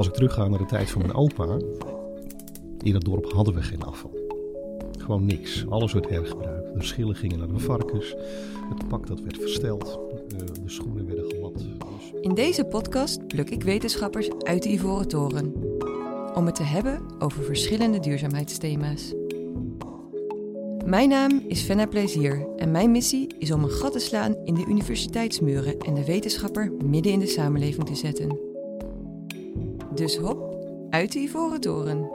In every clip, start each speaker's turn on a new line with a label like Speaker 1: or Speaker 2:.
Speaker 1: Als ik terugga naar de tijd van mijn opa, in het dorp hadden we geen afval. Gewoon niks. Alles werd hergebruikt. De schillen gingen naar de varkens. Het pak dat werd versteld. eh, De schoenen werden glad. Dus
Speaker 2: In deze podcast pluk ik wetenschappers uit de Ivoren Toren. Om het te hebben over verschillende duurzaamheidsthema's. Mijn naam is Fenna Plezier en mijn missie is om een gat te slaan in de universiteitsmuren en de wetenschapper midden in de samenleving te zetten. Dus hop, uit de Ivoren Toren.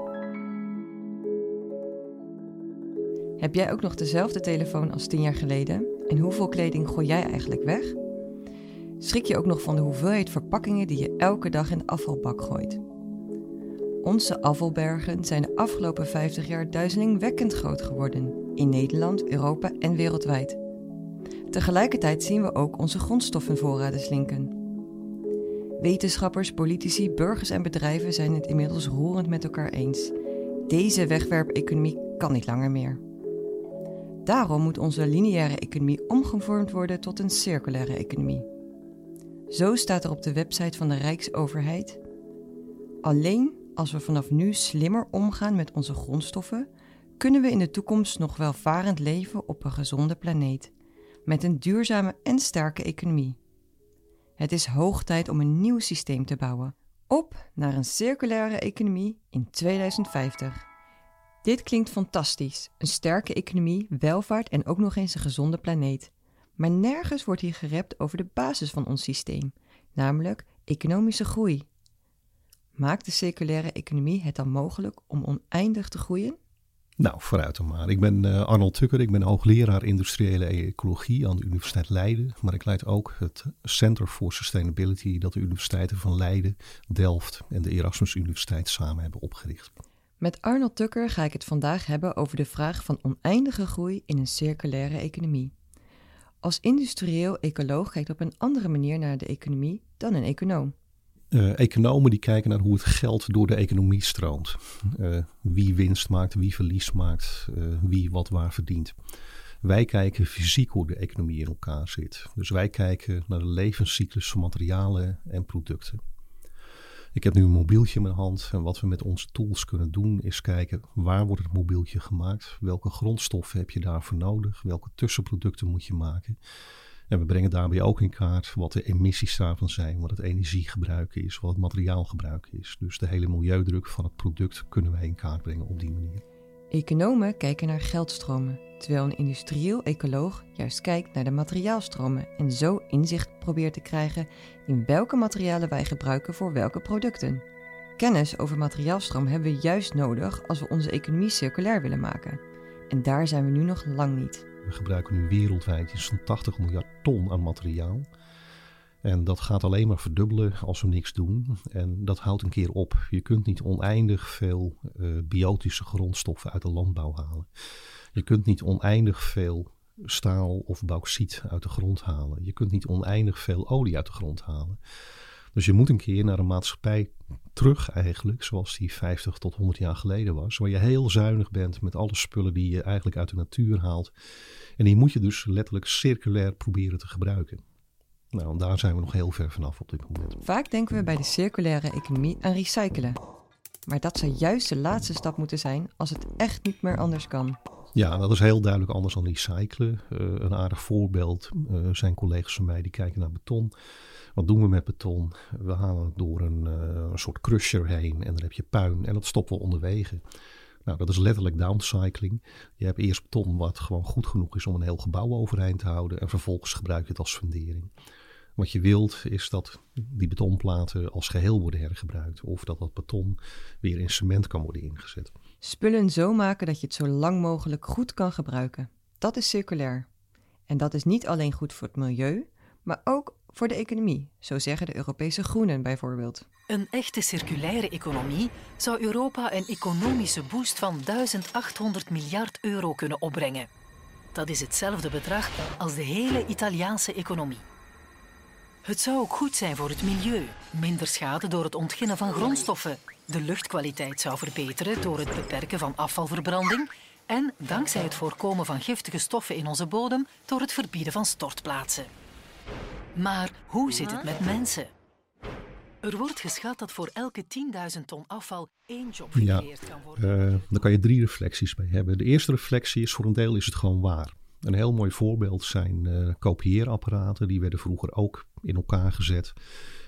Speaker 2: Heb jij ook nog dezelfde telefoon als tien jaar geleden? En hoeveel kleding gooi jij eigenlijk weg? Schrik je ook nog van de hoeveelheid verpakkingen die je elke dag in de afvalbak gooit? Onze afvalbergen zijn de afgelopen 50 jaar duizelingwekkend groot geworden in Nederland, Europa en wereldwijd. Tegelijkertijd zien we ook onze grondstoffenvoorraden slinken. Wetenschappers, politici, burgers en bedrijven zijn het inmiddels roerend met elkaar eens. Deze wegwerpeconomie kan niet langer meer. Daarom moet onze lineaire economie omgevormd worden tot een circulaire economie. Zo staat er op de website van de Rijksoverheid. Alleen als we vanaf nu slimmer omgaan met onze grondstoffen, kunnen we in de toekomst nog welvarend leven op een gezonde planeet, met een duurzame en sterke economie. Het is hoog tijd om een nieuw systeem te bouwen, op naar een circulaire economie in 2050. Dit klinkt fantastisch: een sterke economie, welvaart en ook nog eens een gezonde planeet. Maar nergens wordt hier gerept over de basis van ons systeem, namelijk economische groei. Maakt de circulaire economie het dan mogelijk om oneindig te groeien?
Speaker 1: Nou, vooruit dan maar. Ik ben eh, Arnold Tukker, ik ben hoogleraar industriële ecologie aan de Universiteit Leiden. Maar ik leid ook het Center for Sustainability dat de universiteiten van Leiden, Delft en de Erasmus Universiteit samen hebben opgericht.
Speaker 2: Met Arnold Tukker ga ik het vandaag hebben over de vraag van oneindige groei in een circulaire economie. Als industrieel ecoloog kijkt op een andere manier naar de economie dan een econoom.
Speaker 1: Uh, economen die kijken naar hoe het geld door de economie stroomt. Uh, wie winst maakt, wie verlies maakt, uh, wie wat waar verdient. Wij kijken fysiek hoe de economie in elkaar zit. Dus wij kijken naar de levenscyclus van materialen en producten. Ik heb nu een mobieltje in mijn hand en wat we met onze tools kunnen doen is kijken waar wordt het mobieltje gemaakt, welke grondstoffen heb je daarvoor nodig, welke tussenproducten moet je maken. En we brengen daarbij ook in kaart wat de emissies daarvan zijn, wat het energiegebruik is, wat het materiaalgebruik is. Dus de hele milieudruk van het product kunnen wij in kaart brengen op die manier.
Speaker 2: Economen kijken naar geldstromen, terwijl een industrieel ecoloog juist kijkt naar de materiaalstromen en zo inzicht probeert te krijgen in welke materialen wij gebruiken voor welke producten. Kennis over materiaalstroom hebben we juist nodig als we onze economie circulair willen maken. En daar zijn we nu nog lang niet.
Speaker 1: We gebruiken nu wereldwijd iets van 80 miljard ton aan materiaal. En dat gaat alleen maar verdubbelen als we niks doen. En dat houdt een keer op. Je kunt niet oneindig veel uh, biotische grondstoffen uit de landbouw halen. Je kunt niet oneindig veel staal of bauxiet uit de grond halen. Je kunt niet oneindig veel olie uit de grond halen. Dus je moet een keer naar een maatschappij terug eigenlijk, zoals die 50 tot 100 jaar geleden was. Waar je heel zuinig bent met alle spullen die je eigenlijk uit de natuur haalt. En die moet je dus letterlijk circulair proberen te gebruiken. Nou, daar zijn we nog heel ver vanaf op dit moment.
Speaker 2: Vaak denken we bij de circulaire economie aan recyclen. Maar dat zou juist de laatste stap moeten zijn als het echt niet meer anders kan.
Speaker 1: Ja, dat is heel duidelijk anders dan recyclen. Uh, een aardig voorbeeld uh, zijn collega's van mij die kijken naar beton. Wat doen we met beton? We halen het door een, uh, een soort crusher heen en dan heb je puin en dat stoppen we onderwege. Nou, dat is letterlijk downcycling. Je hebt eerst beton wat gewoon goed genoeg is om een heel gebouw overeind te houden en vervolgens gebruik je het als fundering. Wat je wilt is dat die betonplaten als geheel worden hergebruikt of dat dat beton weer in cement kan worden ingezet.
Speaker 2: Spullen zo maken dat je het zo lang mogelijk goed kan gebruiken. Dat is circulair. En dat is niet alleen goed voor het milieu, maar ook voor de economie, zo zeggen de Europese Groenen bijvoorbeeld.
Speaker 3: Een echte circulaire economie zou Europa een economische boost van 1800 miljard euro kunnen opbrengen. Dat is hetzelfde bedrag als de hele Italiaanse economie. Het zou ook goed zijn voor het milieu. Minder schade door het ontginnen van grondstoffen. De luchtkwaliteit zou verbeteren door het beperken van afvalverbranding. En dankzij het voorkomen van giftige stoffen in onze bodem door het verbieden van stortplaatsen. Maar hoe zit het met mensen? Er wordt geschat dat voor elke 10.000 ton afval één job gecreëerd kan worden.
Speaker 1: Uh, daar kan je drie reflecties bij hebben. De eerste reflectie is voor een deel is het gewoon waar. Een heel mooi voorbeeld zijn uh, kopieerapparaten. Die werden vroeger ook in elkaar gezet.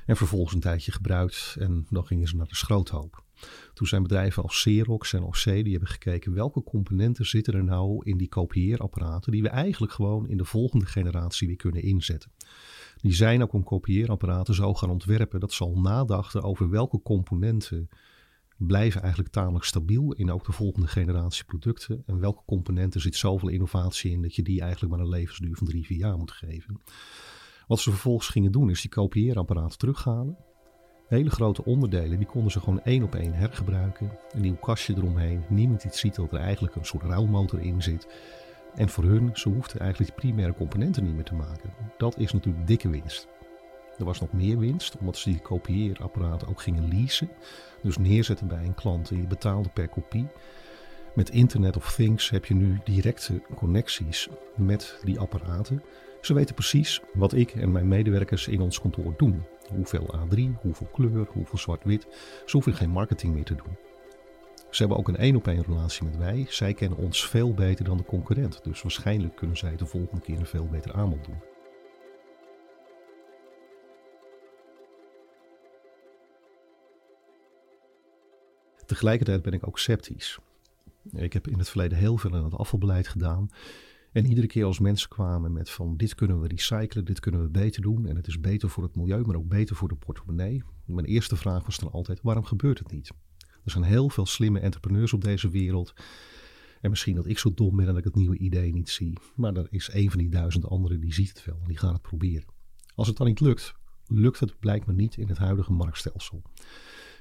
Speaker 1: En vervolgens een tijdje gebruikt. En dan gingen ze naar de schroothoop. Toen zijn bedrijven als Xerox en OC die hebben gekeken welke componenten zitten er nou in die kopieerapparaten. Die we eigenlijk gewoon in de volgende generatie weer kunnen inzetten. Die zijn ook om kopieerapparaten zo gaan ontwerpen dat ze al nadachten over welke componenten blijven eigenlijk tamelijk stabiel in ook de volgende generatie producten. En welke componenten zit zoveel innovatie in dat je die eigenlijk maar een levensduur van drie, vier jaar moet geven. Wat ze vervolgens gingen doen is die kopieerapparaten terughalen. Hele grote onderdelen, die konden ze gewoon één op één hergebruiken. Een nieuw kastje eromheen. Niemand iets ziet dat er eigenlijk een soort ruilmotor in zit. En voor hun, ze hoefden eigenlijk die primaire componenten niet meer te maken. Dat is natuurlijk dikke winst. Er was nog meer winst, omdat ze die kopieerapparaten ook gingen leasen. Dus neerzetten bij een klant en je betaalde per kopie. Met Internet of Things heb je nu directe connecties met die apparaten. Ze weten precies wat ik en mijn medewerkers in ons kantoor doen. Hoeveel A3, hoeveel kleur, hoeveel zwart-wit. Ze hoeven geen marketing meer te doen. Ze hebben ook een één op één relatie met wij. Zij kennen ons veel beter dan de concurrent. Dus waarschijnlijk kunnen zij de volgende keer een veel beter aanbod doen. Tegelijkertijd ben ik ook sceptisch. Ik heb in het verleden heel veel aan het afvalbeleid gedaan. En iedere keer als mensen kwamen met van dit kunnen we recyclen, dit kunnen we beter doen en het is beter voor het milieu, maar ook beter voor de portemonnee. Mijn eerste vraag was dan altijd, waarom gebeurt het niet? Er zijn heel veel slimme entrepreneurs op deze wereld. En misschien dat ik zo dom ben dat ik het nieuwe idee niet zie. Maar er is een van die duizend anderen die ziet het wel en die gaan het proberen. Als het dan niet lukt, lukt het blijkbaar niet in het huidige marktstelsel.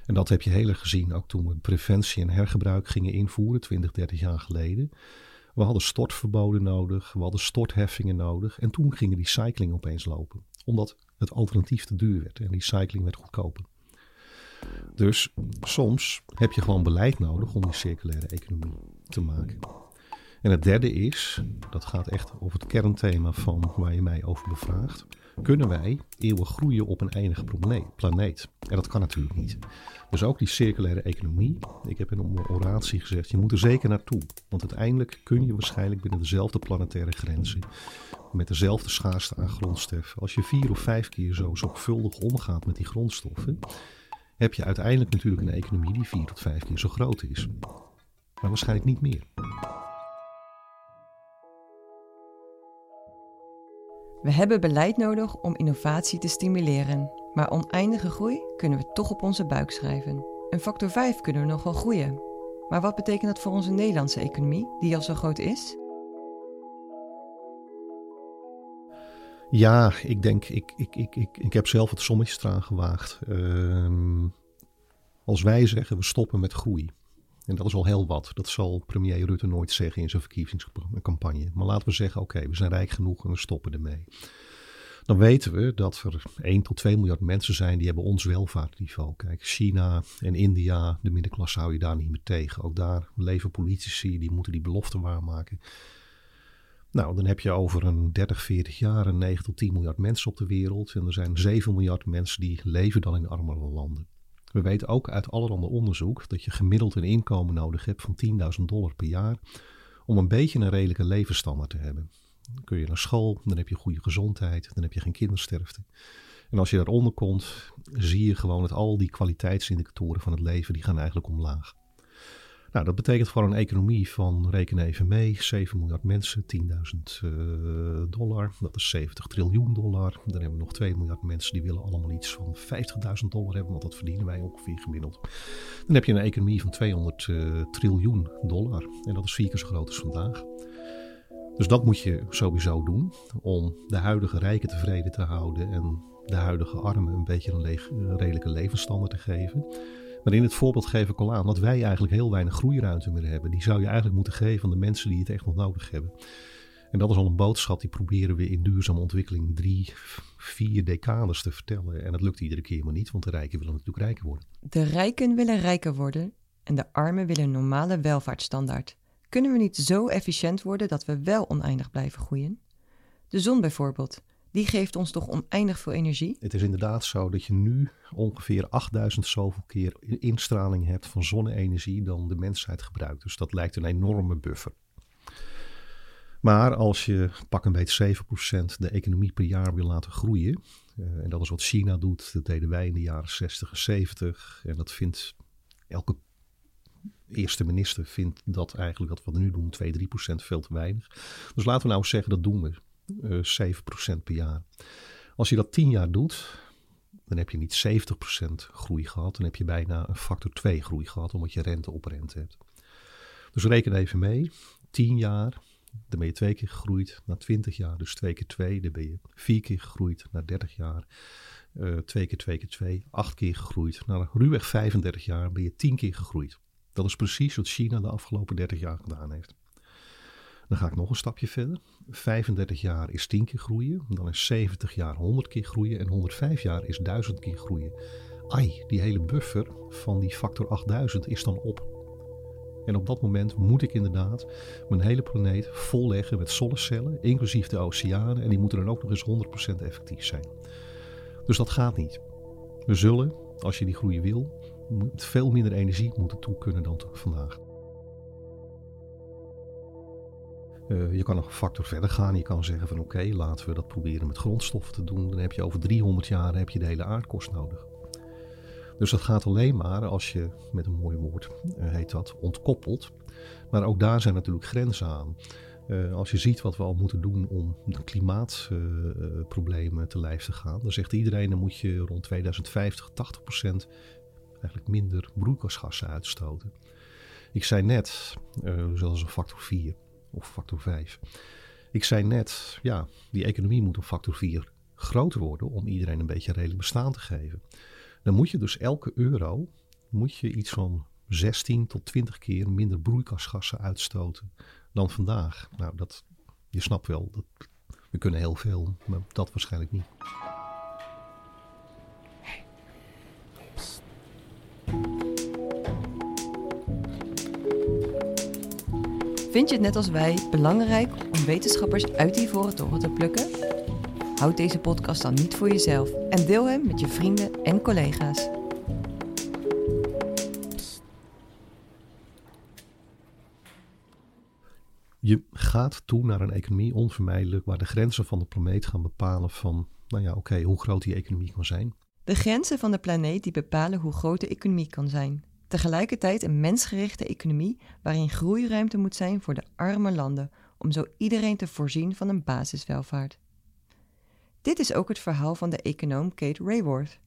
Speaker 1: En dat heb je heel erg gezien ook toen we preventie en hergebruik gingen invoeren, 20, 30 jaar geleden. We hadden stortverboden nodig, we hadden stortheffingen nodig. En toen ging recycling opeens lopen. Omdat het alternatief te duur werd en recycling werd goedkoper. Dus soms heb je gewoon beleid nodig om die circulaire economie te maken. En het derde is, dat gaat echt over het kernthema van waar je mij over bevraagt. Kunnen wij eeuwig groeien op een eindige planeet? En dat kan natuurlijk niet. Dus ook die circulaire economie. Ik heb in een oratie gezegd, je moet er zeker naartoe. Want uiteindelijk kun je waarschijnlijk binnen dezelfde planetaire grenzen, met dezelfde schaarste aan grondstoffen, als je vier of vijf keer zo zorgvuldig omgaat met die grondstoffen, heb je uiteindelijk natuurlijk een economie die vier tot vijf keer zo groot is. Maar waarschijnlijk niet meer.
Speaker 2: We hebben beleid nodig om innovatie te stimuleren. Maar oneindige groei kunnen we toch op onze buik schrijven. Een factor 5 kunnen we nog wel groeien. Maar wat betekent dat voor onze Nederlandse economie, die al zo groot is?
Speaker 1: Ja, ik denk, ik, ik, ik, ik, ik heb zelf het sommetje eraan gewaagd. Uh, als wij zeggen we stoppen met groei, en dat is al heel wat, dat zal premier Rutte nooit zeggen in zijn verkiezingscampagne. Maar laten we zeggen, oké, we zijn rijk genoeg en we stoppen ermee. Dan weten we dat er 1 tot 2 miljard mensen zijn die hebben ons welvaartniveau. Kijk, China en India, de middenklasse hou je daar niet meer tegen. Ook daar leven politici, die moeten die beloften waarmaken. Nou, dan heb je over een 30, 40 jaar een 9 tot 10 miljard mensen op de wereld. En er zijn 7 miljard mensen die leven dan in armere landen. We weten ook uit allerhande onderzoek dat je gemiddeld een inkomen nodig hebt van 10.000 dollar per jaar om een beetje een redelijke levensstandaard te hebben. Dan kun je naar school, dan heb je goede gezondheid, dan heb je geen kindersterfte. En als je daaronder komt, zie je gewoon dat al die kwaliteitsindicatoren van het leven, die gaan eigenlijk omlaag. Nou, dat betekent voor een economie van, reken even mee, 7 miljard mensen, 10.000 uh, eh, dollar. Dat is 70 triljoen dollar. Dan hebben we nog 2 miljard mensen die willen allemaal iets van 50.000 dollar hebben, want dat verdienen wij ongeveer gemiddeld. Dan heb je een economie van 200 uh, eh, triljoen dollar. En dat is vier keer zo groot als vandaag. Dus dat moet je sowieso doen om de huidige rijken tevreden te houden en de huidige armen een beetje een redelijke levensstandaard te geven. Maar in het voorbeeld ik al aan dat wij eigenlijk heel weinig groeiruimte meer hebben. Die zou je eigenlijk moeten geven aan de mensen die het echt nog nodig hebben. En dat is al een boodschap die proberen we in duurzame ontwikkeling drie, vier decades te vertellen. En dat lukt iedere keer maar niet, want de rijken willen natuurlijk rijker worden.
Speaker 2: De rijken willen rijker worden en de armen willen een normale welvaartsstandaard. Kunnen we niet zo efficiënt worden dat we wel oneindig blijven groeien? De zon bijvoorbeeld die geeft ons toch oneindig veel energie?
Speaker 1: Het is inderdaad zo dat je nu ongeveer 8000 zoveel keer instraling hebt van zonne-energie dan de mensheid gebruikt. Dus dat lijkt een enorme buffer. Maar als je pak een beetje 7% de economie per jaar wil laten groeien, uh, en dat is wat China doet, dat deden wij in de jaren 60 en 70, en dat vindt elke eerste minister vindt dat eigenlijk wat we nu doen, 2, 3% veel te weinig. Dus laten we nou zeggen, dat doen we. Uh, 7% per jaar. Als je dat 10 jaar doet, dan heb je niet 70% groei gehad. Dan heb je bijna een factor 2 groei gehad, omdat je rente op rente hebt. Dus reken even mee. 10 jaar, dan ben je twee keer gegroeid naar 20 jaar. Dus 2 keer 2, dan ben je vier keer gegroeid naar 30 jaar. Uh, twee keer 2 keer 2, 8 keer gegroeid. Naar ruwweg 35 jaar ben je 10 keer gegroeid. Dat is precies wat China de afgelopen 30 jaar gedaan heeft. Dan ga ik nog een stapje verder. 35 jaar is 10 keer groeien. Dan is 70 jaar 100 keer groeien. En 105 jaar is 1000 keer groeien. Ai, die hele buffer van die factor 8000 is dan op. En op dat moment moet ik inderdaad mijn hele planeet volleggen met zonnecellen, inclusief de oceanen. En die moeten dan ook nog eens 100% effectief zijn. Dus dat gaat niet. We zullen, als je die groei wil, veel minder energie moeten toe kunnen dan vandaag. Uh, je kan nog een factor verder gaan. Je kan zeggen van oké, laten we dat proberen met grondstoffen te doen. Dan heb je over 300 jaar heb je de hele aardkorst nodig. Dus dat gaat alleen maar als je, met een mooi woord uh, heet dat, ontkoppelt. Maar ook daar zijn natuurlijk grenzen aan. Uh, als je ziet wat we al moeten doen om de klimaatproblemen te lijf te gaan, dan zegt iedereen dan moet je rond 2050 80% eigenlijk minder broeikasgassen uitstoten. Ik zei net, zelfs een factor 4 of factor 5. Ik zei net, ja, die economie moet een factor 4 groter worden om iedereen een beetje redelijk bestaan te geven. Dan moet je dus elke euro, moet je iets van 16 tot 20 keer minder broeikasgassen uitstoten dan vandaag. Nou, dat, je snapt wel, dat, we kunnen heel veel, maar dat waarschijnlijk niet.
Speaker 2: Vind je het net als wij belangrijk om wetenschappers uit die voren toren te plukken? Houd deze podcast dan niet voor jezelf en deel hem met je vrienden en collega's.
Speaker 1: Je gaat toe naar een economie onvermijdelijk waar de grenzen van de planeet gaan bepalen van, nou ja, oké, hoe groot die economie kan zijn.
Speaker 2: De grenzen van de planeet die bepalen hoe groot de economie kan zijn. Tegelijkertijd een mensgerichte economie waarin groeiruimte moet zijn voor de arme landen om zo iedereen te voorzien van een basiswelvaart. Dit is ook het verhaal van de econoom Kate Raworth.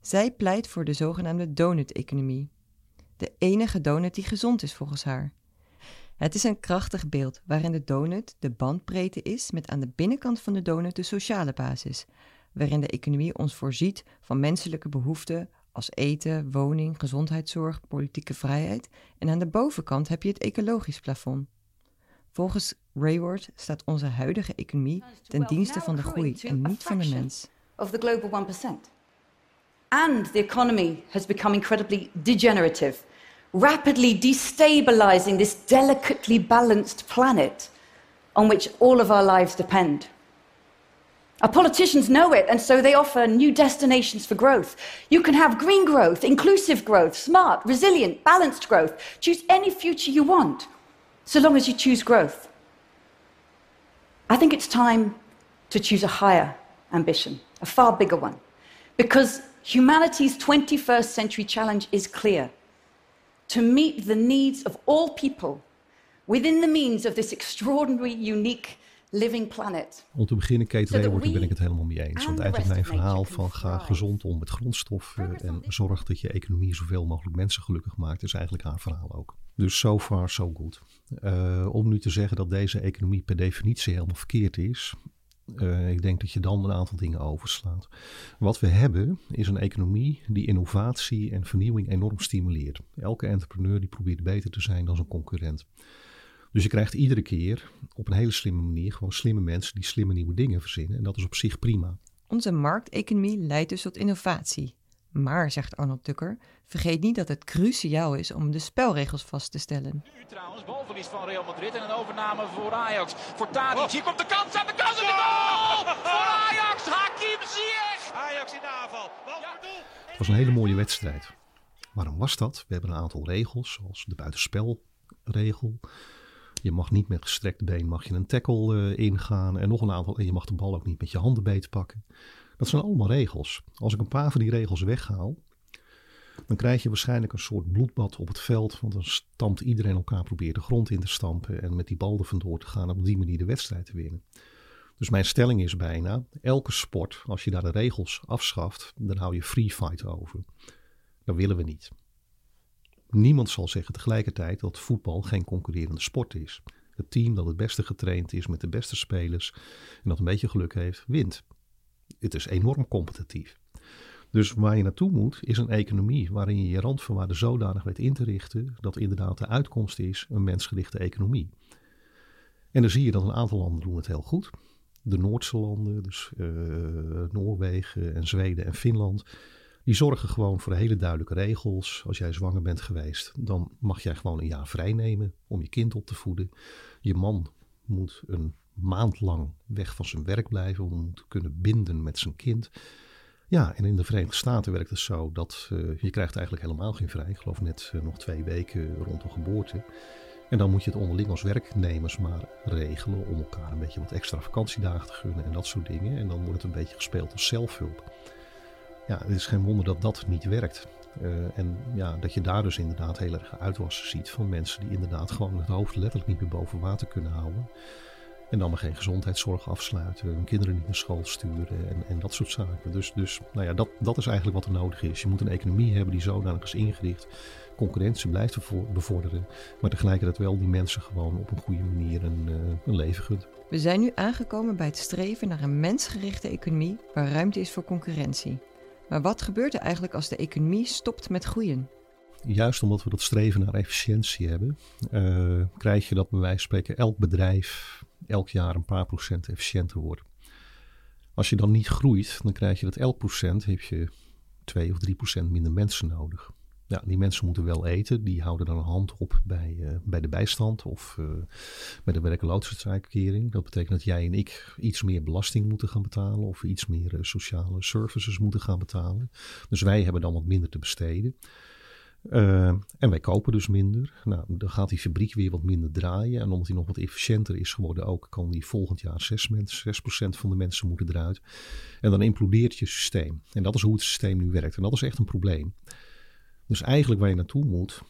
Speaker 2: Zij pleit voor de zogenaamde donut-economie. De enige donut die gezond is volgens haar. Het is een krachtig beeld waarin de donut de bandbreedte is met aan de binnenkant van de donut de sociale basis, waarin de economie ons voorziet van menselijke behoeften als eten, woning, gezondheidszorg, politieke vrijheid. En aan de bovenkant heb je het ecologisch plafond. Volgens Rayward staat onze huidige economie ten dienste van de groei en niet van de mens.
Speaker 4: Of the global 1%. And the economy has become incredibly degenerative, rapidly destabilizing this delicately balanced planet on which all of our lives depend. Our politicians know it, and so they offer new destinations for growth. You can have green growth, inclusive growth, smart, resilient, balanced growth. Choose any future you want, so long as you choose growth. I think it's time to choose a higher ambition, a far bigger one, because humanity's 21st century challenge is clear to meet the needs of all people within the means of this extraordinary, unique living planet.
Speaker 1: Om te beginnen, Kate Raworth, ben ik het helemaal mee eens. Want eigenlijk mijn verhaal van ga gezond om met grondstoffen en zorg dat je economie zoveel mogelijk mensen gelukkig maakt, is eigenlijk haar verhaal ook. Dus so far, so good. Uh, om nu te zeggen dat deze economie per definitie helemaal verkeerd is, uh, ik denk dat je dan een aantal dingen overslaat. Wat we hebben is een economie die innovatie en vernieuwing enorm stimuleert. Elke entrepreneur die probeert beter te zijn dan zijn concurrent. Dus je krijgt iedere keer op een hele slimme manier gewoon slimme mensen die slimme nieuwe dingen verzinnen. En dat is op zich prima.
Speaker 2: Onze markteconomie leidt dus tot innovatie. Maar, zegt Arnold Tukker, vergeet niet dat het cruciaal is om de spelregels vast te stellen.
Speaker 5: Nu trouwens, balverlies van Real Madrid en een overname voor Ajax. Voor Tadic, hier komt de kans aan de kans en de goal! Voor Ajax, Hakim Ziyech!
Speaker 6: Ajax in de aanval, bal voor doel.
Speaker 1: Het was een hele mooie wedstrijd. Waarom was dat? We hebben een aantal regels, zoals de buitenspelregel. Je mag niet met gestrekt been mag je een tackle uh, ingaan. En nog een aantal. En je mag de bal ook niet met je handen beet pakken. Dat zijn allemaal regels. Als ik een paar van die regels weghaal, dan krijg je waarschijnlijk een soort bloedbad op het veld. Want dan stampt iedereen elkaar, probeert de grond in te stampen. En met die bal er vandoor te gaan en op die manier de wedstrijd te winnen. Dus mijn stelling is bijna: elke sport, als je daar de regels afschaft, dan hou je free fight over. Dat willen we niet. Niemand zal zeggen tegelijkertijd dat voetbal geen concurrerende sport is. Het team dat het beste getraind is met de beste spelers en dat een beetje geluk heeft, wint. Het is enorm competitief. Dus waar je naartoe moet, is een economie waarin je je randvoorwaarden zodanig weet in te richten dat inderdaad de uitkomst is een mensgerichte economie. En dan zie je dat een aantal landen doen het heel goed. De Noordse landen, dus uh, Noorwegen en Zweden en Finland, die zorgen gewoon voor hele duidelijke regels. Als jij zwanger bent geweest, dan mag jij gewoon een jaar vrij nemen om je kind op te voeden. Je man moet een maand lang weg van zijn werk blijven om te kunnen binden met zijn kind. Ja, en in de Verenigde Staten werkt het zo dat uh, je krijgt eigenlijk helemaal geen vrij. Ik geloof net uh, nog twee weken rond de geboorte. En dan moet je het onderling als werknemers maar regelen om elkaar een beetje wat extra vakantiedagen te gunnen en dat soort dingen. En dan wordt het een beetje gespeeld als zelfhulp. Ja, het is geen wonder dat dat niet werkt. Uh, en ja, dat je daar dus inderdaad heel erg uitwassen ziet van mensen die inderdaad gewoon het hoofd letterlijk niet meer boven water kunnen houden. En dan maar geen gezondheidszorg afsluiten, hun kinderen niet naar school sturen en, en dat soort zaken. Dus, dus nou ja, dat, dat is eigenlijk wat er nodig is. Je moet een economie hebben die zodanig is ingericht. Concurrentie blijft bevorderen, maar tegelijkertijd wel die mensen gewoon op een goede manier een, uh, een leven gunt.
Speaker 2: We zijn nu aangekomen bij het streven naar een mensgerichte economie waar ruimte is voor concurrentie. Maar wat gebeurt er eigenlijk als de economie stopt met groeien?
Speaker 1: Juist omdat we dat streven naar efficiëntie hebben, uh, krijg je dat bij wijze van spreken elk bedrijf elk jaar een paar procent efficiënter wordt. Als je dan niet groeit, dan krijg je dat elk procent heb je 2 of 3 procent minder mensen nodig. Die mensen moeten wel eten. Die houden dan een hand op bij, uh, bij de bijstand of uh, bij de werkloosheidsuitkering. Dat betekent dat jij en ik iets meer belasting moeten gaan betalen of iets meer uh, sociale services moeten gaan betalen. Dus wij hebben dan wat minder te besteden. En wij kopen dus minder. Nou, dan gaat die fabriek weer wat minder draaien. En omdat hij nog wat efficiënter is geworden ook, kan die volgend jaar 6, 6% van de mensen moeten eruit. En dan implodeert je systeem. En dat is hoe het systeem nu werkt. En dat is echt een probleem. Dus eigenlijk waar je naartoe moet,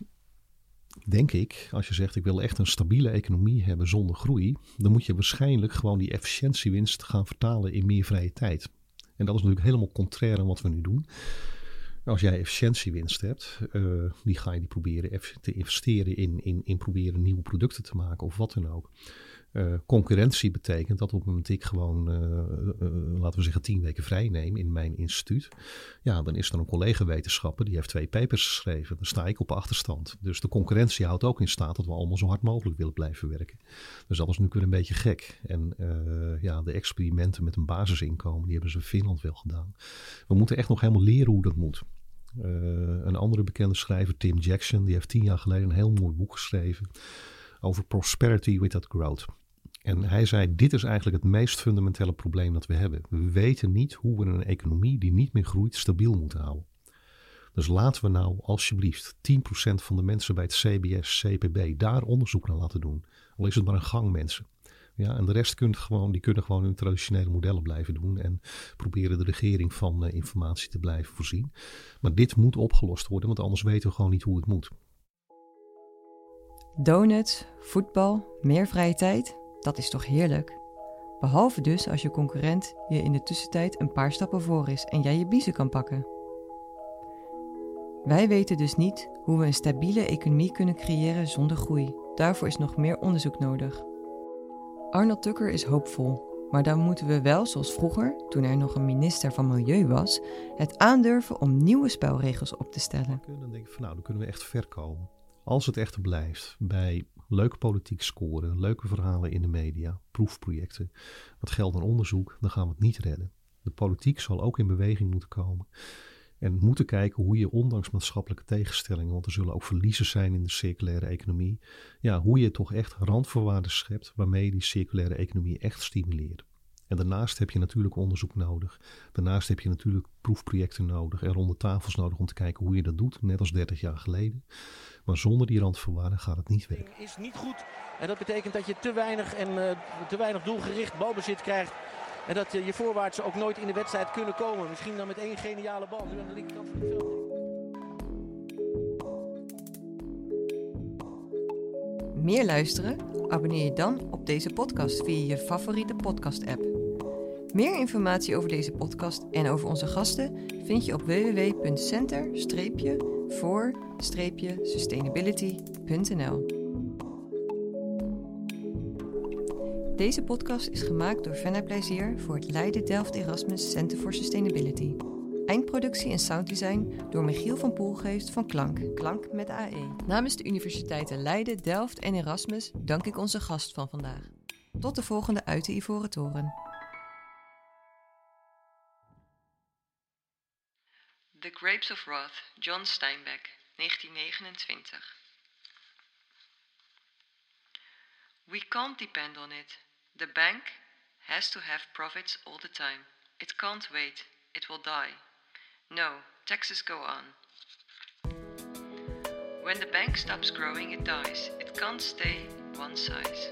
Speaker 1: denk ik, als je zegt ik wil echt een stabiele economie hebben zonder groei, dan moet je waarschijnlijk gewoon die efficiëntiewinst gaan vertalen in meer vrije tijd. En dat is natuurlijk helemaal contrair aan wat we nu doen. Als jij efficiëntiewinst hebt, uh, die ga je die proberen te investeren in, in, in proberen nieuwe producten te maken of wat dan ook. Uh, concurrentie betekent dat op het moment ik gewoon, uh, uh, laten we zeggen, tien weken vrij neem in mijn instituut. Ja, dan is er een collega wetenschapper die heeft twee papers geschreven. Dan sta ik op achterstand. Dus de concurrentie houdt ook in staat dat we allemaal zo hard mogelijk willen blijven werken. Dus dat is nu weer een beetje gek. En ja, de experimenten met een basisinkomen, die hebben ze in Finland wel gedaan. We moeten echt nog helemaal leren hoe dat moet. een andere bekende schrijver, Tim Jackson, die heeft tien jaar geleden een heel mooi boek geschreven over prosperity without growth. En hij zei: Dit is eigenlijk het meest fundamentele probleem dat we hebben. We weten niet hoe we een economie die niet meer groeit stabiel moeten houden. Dus laten we nou alsjeblieft 10% van de mensen bij het CBS, CPB daar onderzoek naar laten doen. Al is het maar een gang mensen. Ja, en de rest kunt gewoon, die kunnen gewoon hun traditionele modellen blijven doen en proberen de regering van uh, informatie te blijven voorzien. Maar dit moet opgelost worden, want anders weten we gewoon niet hoe het moet.
Speaker 2: Donuts, voetbal, meer vrije tijd, dat is toch heerlijk? Behalve dus als je concurrent je in de tussentijd een paar stappen voor is en jij je biezen kan pakken. Wij weten dus niet hoe we een stabiele economie kunnen creëren zonder groei. Daarvoor is nog meer onderzoek nodig. Arnold Tucker is hoopvol, maar dan moeten we wel, zoals vroeger, toen er nog een minister van Milieu was, het aandurven om nieuwe spelregels op te stellen.
Speaker 1: Dan denk ik van nou, dan kunnen we echt ver komen. Als het echt blijft bij leuke politiek scoren, leuke verhalen in de media, proefprojecten, wat geld en onderzoek, dan gaan we het niet redden. De politiek zal ook in beweging moeten komen. En moeten kijken hoe je ondanks maatschappelijke tegenstellingen, want er zullen ook verliezers zijn in de circulaire economie, ja, hoe je toch echt randvoorwaarden schept waarmee je die circulaire economie echt stimuleert. En daarnaast heb je natuurlijk onderzoek nodig. Daarnaast heb je natuurlijk proefprojecten nodig en ronde tafels nodig om te kijken hoe je dat doet, net als 30 jaar geleden. Maar zonder die randvoorwaarden gaat het niet werken.
Speaker 7: Is niet goed en dat betekent dat je te weinig en uh, te weinig doelgericht balbezit krijgt. En dat je voorwaarts ook nooit in de wedstrijd kunnen komen. Misschien dan met één geniale bal nu aan de linkerkant van het veld.
Speaker 2: Meer luisteren? Abonneer je dan op deze podcast via je favoriete podcast-app. Meer informatie over deze podcast en over onze gasten vind je op www.center-for-sustainability.nl. Deze podcast is gemaakt door Venna Plezier voor het Leiden Delft Erasmus Center for Sustainability. Eindproductie en sounddesign door Michiel van Poelgeest van Klank, Klank met AE. Namens de universiteiten Leiden, Delft en Erasmus dank ik onze gast van vandaag. Tot de volgende uit de Ivoren Toren. The Grapes of Wrath, John Steinbeck, 1929. We can't depend on it. The bank has to have profits all the time. It can't wait. It will die. No, taxes go on. When the bank stops growing, it dies. It can't stay one size.